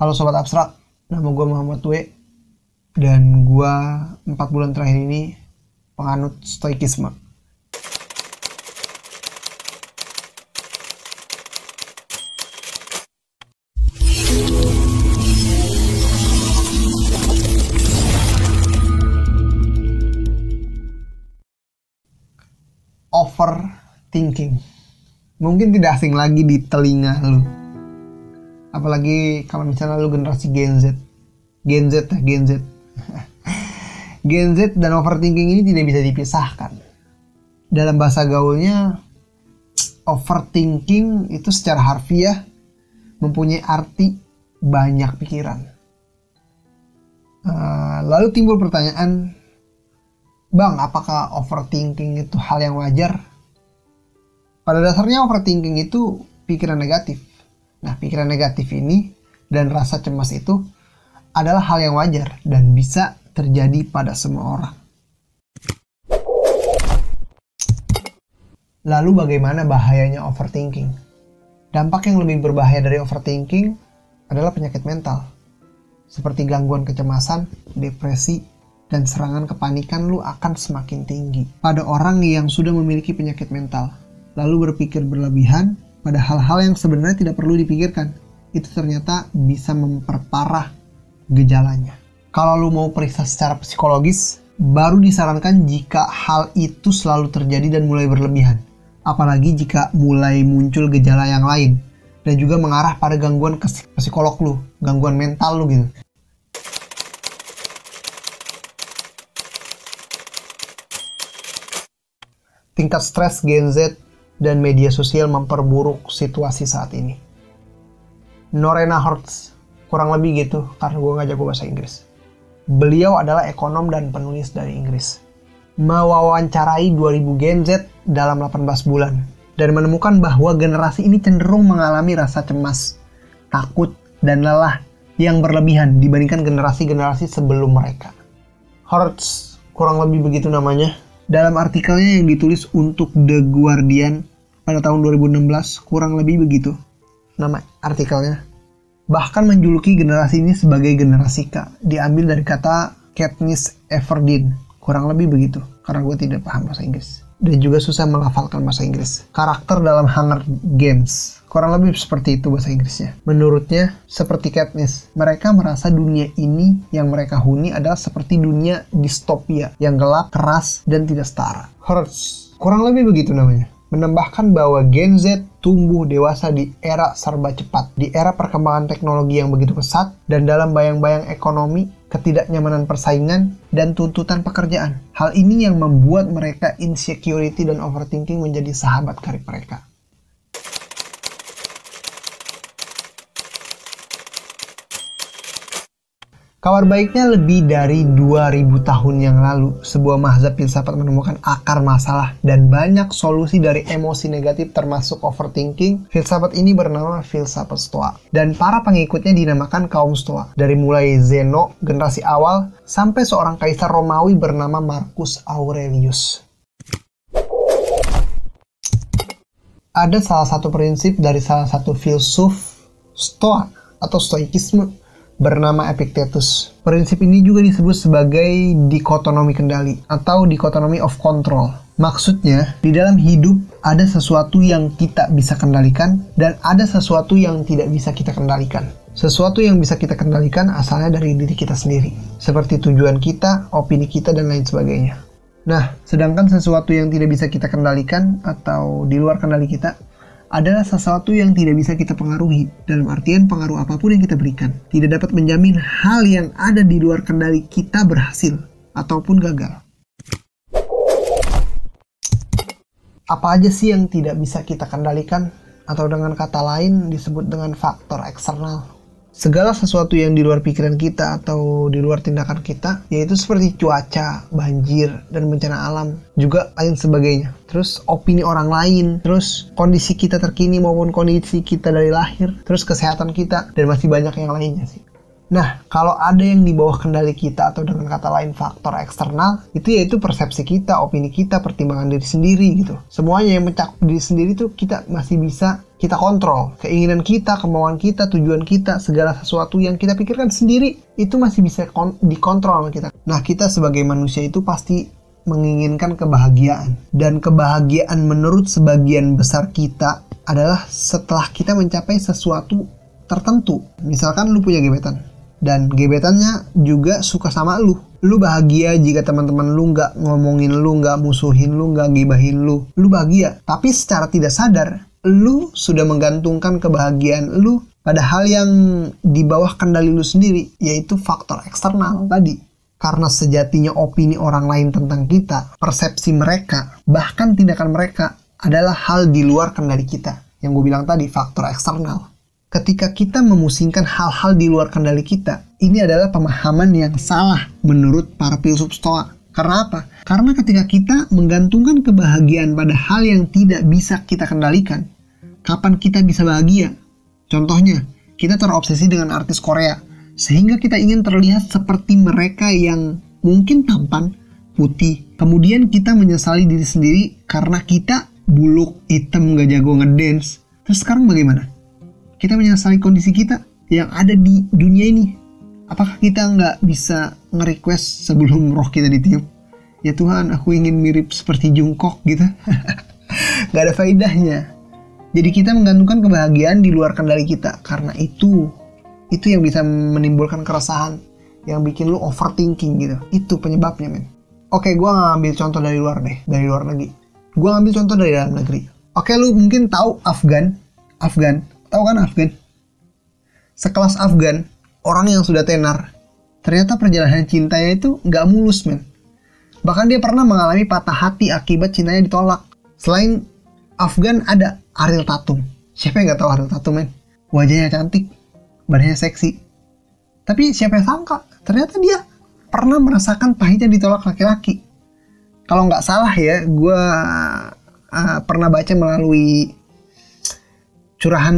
Halo Sobat Abstrak, nama gue Muhammad W. Dan gue 4 bulan terakhir ini penganut stoikisme. Overthinking. Mungkin tidak asing lagi di telinga lu apalagi kalau misalnya lu generasi Gen Z. Gen Z ya Gen Z. Gen Z dan overthinking ini tidak bisa dipisahkan. Dalam bahasa gaulnya overthinking itu secara harfiah mempunyai arti banyak pikiran. Uh, lalu timbul pertanyaan bang apakah overthinking itu hal yang wajar? Pada dasarnya overthinking itu pikiran negatif Nah, pikiran negatif ini dan rasa cemas itu adalah hal yang wajar dan bisa terjadi pada semua orang. Lalu bagaimana bahayanya overthinking? Dampak yang lebih berbahaya dari overthinking adalah penyakit mental. Seperti gangguan kecemasan, depresi, dan serangan kepanikan lu akan semakin tinggi pada orang yang sudah memiliki penyakit mental. Lalu berpikir berlebihan pada hal-hal yang sebenarnya tidak perlu dipikirkan. Itu ternyata bisa memperparah gejalanya. Kalau lu mau periksa secara psikologis, baru disarankan jika hal itu selalu terjadi dan mulai berlebihan. Apalagi jika mulai muncul gejala yang lain dan juga mengarah pada gangguan ke psikolog lu, gangguan mental lu gitu. Tingkat stres Gen Z dan media sosial memperburuk situasi saat ini. Norena Hortz, kurang lebih gitu karena gue ngajak gue bahasa Inggris. Beliau adalah ekonom dan penulis dari Inggris. Mewawancarai 2000 Gen Z dalam 18 bulan dan menemukan bahwa generasi ini cenderung mengalami rasa cemas, takut, dan lelah yang berlebihan dibandingkan generasi-generasi sebelum mereka. Hortz, kurang lebih begitu namanya, dalam artikelnya yang ditulis untuk The Guardian pada tahun 2016 kurang lebih begitu nama artikelnya. Bahkan menjuluki generasi ini sebagai generasi K. Diambil dari kata Katniss Everdeen. Kurang lebih begitu karena gue tidak paham bahasa Inggris. Dan juga susah menghafalkan bahasa Inggris. Karakter dalam Hunger Games. Kurang lebih seperti itu bahasa Inggrisnya. Menurutnya, seperti Katniss, mereka merasa dunia ini yang mereka huni adalah seperti dunia distopia yang gelap, keras, dan tidak setara. Hertz, kurang lebih begitu namanya menambahkan bahwa Gen Z tumbuh dewasa di era serba cepat, di era perkembangan teknologi yang begitu pesat, dan dalam bayang-bayang ekonomi, ketidaknyamanan persaingan, dan tuntutan pekerjaan. Hal ini yang membuat mereka insecurity dan overthinking menjadi sahabat karib mereka. Kabar baiknya lebih dari 2000 tahun yang lalu, sebuah mazhab filsafat menemukan akar masalah dan banyak solusi dari emosi negatif termasuk overthinking. Filsafat ini bernama filsafat Stoa dan para pengikutnya dinamakan kaum Stoa. Dari mulai Zeno, generasi awal, sampai seorang kaisar Romawi bernama Marcus Aurelius. Ada salah satu prinsip dari salah satu filsuf Stoa atau Stoikisme bernama Epictetus. Prinsip ini juga disebut sebagai dikotonomi kendali atau dikotonomi of control. Maksudnya, di dalam hidup ada sesuatu yang kita bisa kendalikan dan ada sesuatu yang tidak bisa kita kendalikan. Sesuatu yang bisa kita kendalikan asalnya dari diri kita sendiri, seperti tujuan kita, opini kita, dan lain sebagainya. Nah, sedangkan sesuatu yang tidak bisa kita kendalikan atau di luar kendali kita adalah sesuatu yang tidak bisa kita pengaruhi. Dalam artian pengaruh apa pun yang kita berikan. Tidak dapat menjamin hal yang ada di luar kendali kita berhasil ataupun gagal. Apa aja sih yang tidak bisa kita kendalikan? Atau dengan kata lain disebut dengan faktor eksternal segala sesuatu yang di luar pikiran kita atau di luar tindakan kita yaitu seperti cuaca, banjir, dan bencana alam juga lain sebagainya. Terus opini orang lain, terus kondisi kita terkini maupun kondisi kita dari lahir, terus kesehatan kita dan masih banyak yang lainnya sih. Nah, kalau ada yang di bawah kendali kita atau dengan kata lain faktor eksternal, itu yaitu persepsi kita, opini kita, pertimbangan diri sendiri gitu. Semuanya yang mencakup diri sendiri itu kita masih bisa kita kontrol. Keinginan kita, kemauan kita, tujuan kita, segala sesuatu yang kita pikirkan sendiri itu masih bisa dikontrol sama kita. Nah, kita sebagai manusia itu pasti menginginkan kebahagiaan. Dan kebahagiaan menurut sebagian besar kita adalah setelah kita mencapai sesuatu tertentu. Misalkan lu punya gebetan dan gebetannya juga suka sama lu. Lu bahagia jika teman-teman lu nggak ngomongin lu, nggak musuhin lu, nggak gibahin lu. Lu bahagia. Tapi secara tidak sadar, lu sudah menggantungkan kebahagiaan lu pada hal yang di bawah kendali lu sendiri, yaitu faktor eksternal tadi. Karena sejatinya opini orang lain tentang kita, persepsi mereka, bahkan tindakan mereka adalah hal di luar kendali kita. Yang gue bilang tadi, faktor eksternal ketika kita memusingkan hal-hal di luar kendali kita, ini adalah pemahaman yang salah menurut para filsuf Stoa. Karena apa? Karena ketika kita menggantungkan kebahagiaan pada hal yang tidak bisa kita kendalikan, kapan kita bisa bahagia? Contohnya, kita terobsesi dengan artis Korea, sehingga kita ingin terlihat seperti mereka yang mungkin tampan, putih. Kemudian kita menyesali diri sendiri karena kita buluk, hitam, gak jago ngedance. Terus sekarang bagaimana? Kita menyelesaikan kondisi kita yang ada di dunia ini. Apakah kita nggak bisa nge-request sebelum roh kita ditiup? Ya Tuhan, aku ingin mirip seperti Jungkook gitu. gak ada faedahnya. Jadi kita menggantungkan kebahagiaan di luar kendali kita. Karena itu, itu yang bisa menimbulkan keresahan. Yang bikin lu overthinking gitu. Itu penyebabnya men. Oke, gue ngambil contoh dari luar deh. Dari luar negeri. Gue ngambil contoh dari dalam negeri. Oke, lu mungkin tahu Afgan. Afgan Tahu kan Afgan? Sekelas Afgan, orang yang sudah tenar, ternyata perjalanan cintanya itu nggak mulus, men. Bahkan dia pernah mengalami patah hati akibat cintanya ditolak. Selain Afgan ada Ariel Tatum. Siapa yang nggak tahu Ariel Tatum, men? Wajahnya cantik, badannya seksi. Tapi siapa yang sangka? Ternyata dia pernah merasakan pahitnya ditolak laki-laki. Kalau nggak salah ya, gue uh, pernah baca melalui curahan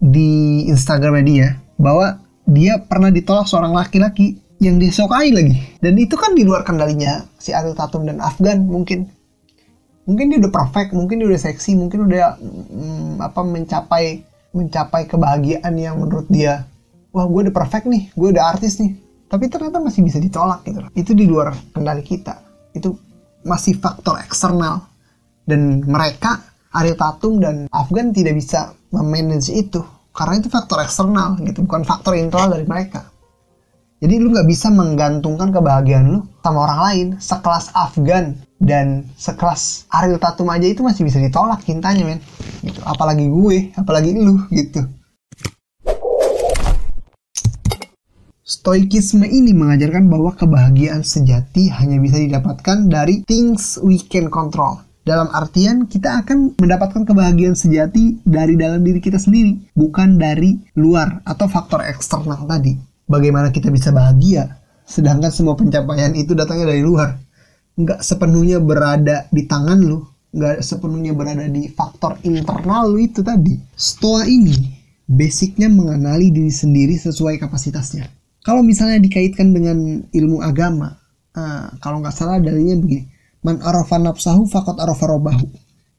di Instagramnya dia bahwa dia pernah ditolak seorang laki-laki yang dia sukai lagi. Dan itu kan di luar kendalinya si Ariel Tatum dan Afgan. Mungkin mungkin dia udah perfect mungkin dia udah seksi mungkin udah mm, apa mencapai mencapai kebahagiaan yang menurut dia wah gue udah perfect nih gue udah artis nih. Tapi ternyata masih bisa ditolak gitu. Itu di luar kendali kita. Itu masih faktor eksternal. Dan mereka Ariel Tatum dan Afgan tidak bisa memanage itu. Karena itu faktor eksternal gitu bukan faktor internal dari mereka. Jadi lu nggak bisa menggantungkan kebahagiaan lu sama orang lain. Sekelas Afgan dan sekelas Ariel Tatum aja itu masih bisa ditolak cintanya men. Gitu. Apalagi gue apalagi lu gitu. Stoikisme ini mengajarkan bahwa kebahagiaan sejati hanya bisa didapatkan dari things we can control dalam artian kita akan mendapatkan kebahagiaan sejati dari dalam diri kita sendiri, bukan dari luar atau faktor eksternal tadi. Bagaimana kita bisa bahagia, sedangkan semua pencapaian itu datangnya dari luar. Nggak sepenuhnya berada di tangan lu, nggak sepenuhnya berada di faktor internal lu itu tadi. Stoa ini basicnya mengenali diri sendiri sesuai kapasitasnya. Kalau misalnya dikaitkan dengan ilmu agama, uh, kalau nggak salah dalilnya begini Man arafa nafsahu fakot arafa robahu.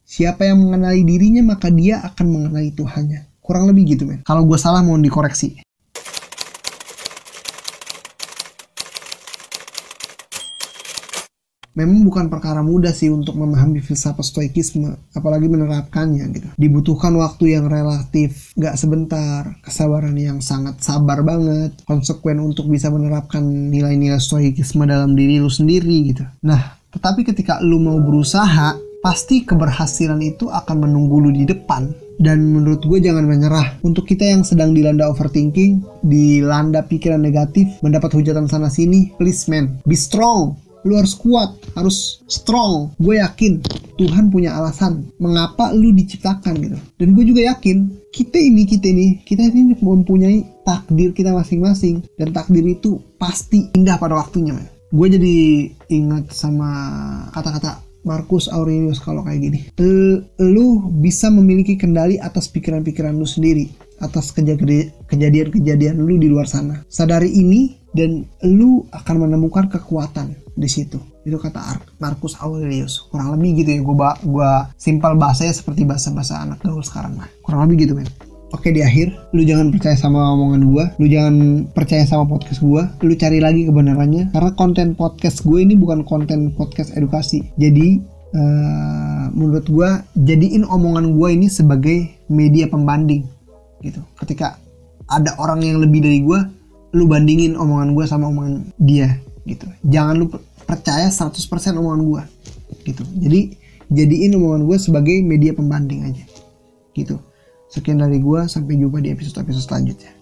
Siapa yang mengenali dirinya maka dia akan mengenali Tuhannya. Kurang lebih gitu men. Kalau gue salah mohon dikoreksi. memang bukan perkara mudah sih untuk memahami filsafat stoikisme, apalagi menerapkannya gitu. Dibutuhkan waktu yang relatif gak sebentar, kesabaran yang sangat sabar banget, konsekuen untuk bisa menerapkan nilai-nilai stoikisme dalam diri lu sendiri gitu. Nah, tetapi ketika lu mau berusaha, pasti keberhasilan itu akan menunggu lu di depan. Dan menurut gue jangan menyerah. Untuk kita yang sedang dilanda overthinking, dilanda pikiran negatif, mendapat hujatan sana sini, please man, be strong. Lu harus kuat, harus strong. Gue yakin Tuhan punya alasan mengapa lu diciptakan gitu. Dan gue juga yakin kita ini, kita ini, kita ini mempunyai takdir kita masing-masing. Dan takdir itu pasti indah pada waktunya man gue jadi ingat sama kata-kata Marcus Aurelius kalau kayak gini. Lu bisa memiliki kendali atas pikiran-pikiran lu sendiri, atas kejadian-kejadian lu di luar sana. Sadari ini dan lu akan menemukan kekuatan di situ. Itu kata Marcus Aurelius. Kurang lebih gitu ya. Gue gua simpel bahasanya seperti bahasa-bahasa anak gaul sekarang lah. Kurang lebih gitu men. Oke di akhir, lu jangan percaya sama omongan gue, lu jangan percaya sama podcast gue, lu cari lagi kebenarannya. Karena konten podcast gue ini bukan konten podcast edukasi. Jadi uh, menurut gue, jadiin omongan gue ini sebagai media pembanding gitu. Ketika ada orang yang lebih dari gue, lu bandingin omongan gue sama omongan dia gitu. Jangan lu percaya 100% omongan gue gitu. Jadi jadiin omongan gue sebagai media pembanding aja gitu. Sekian dari gue, sampai jumpa di episode-episode selanjutnya.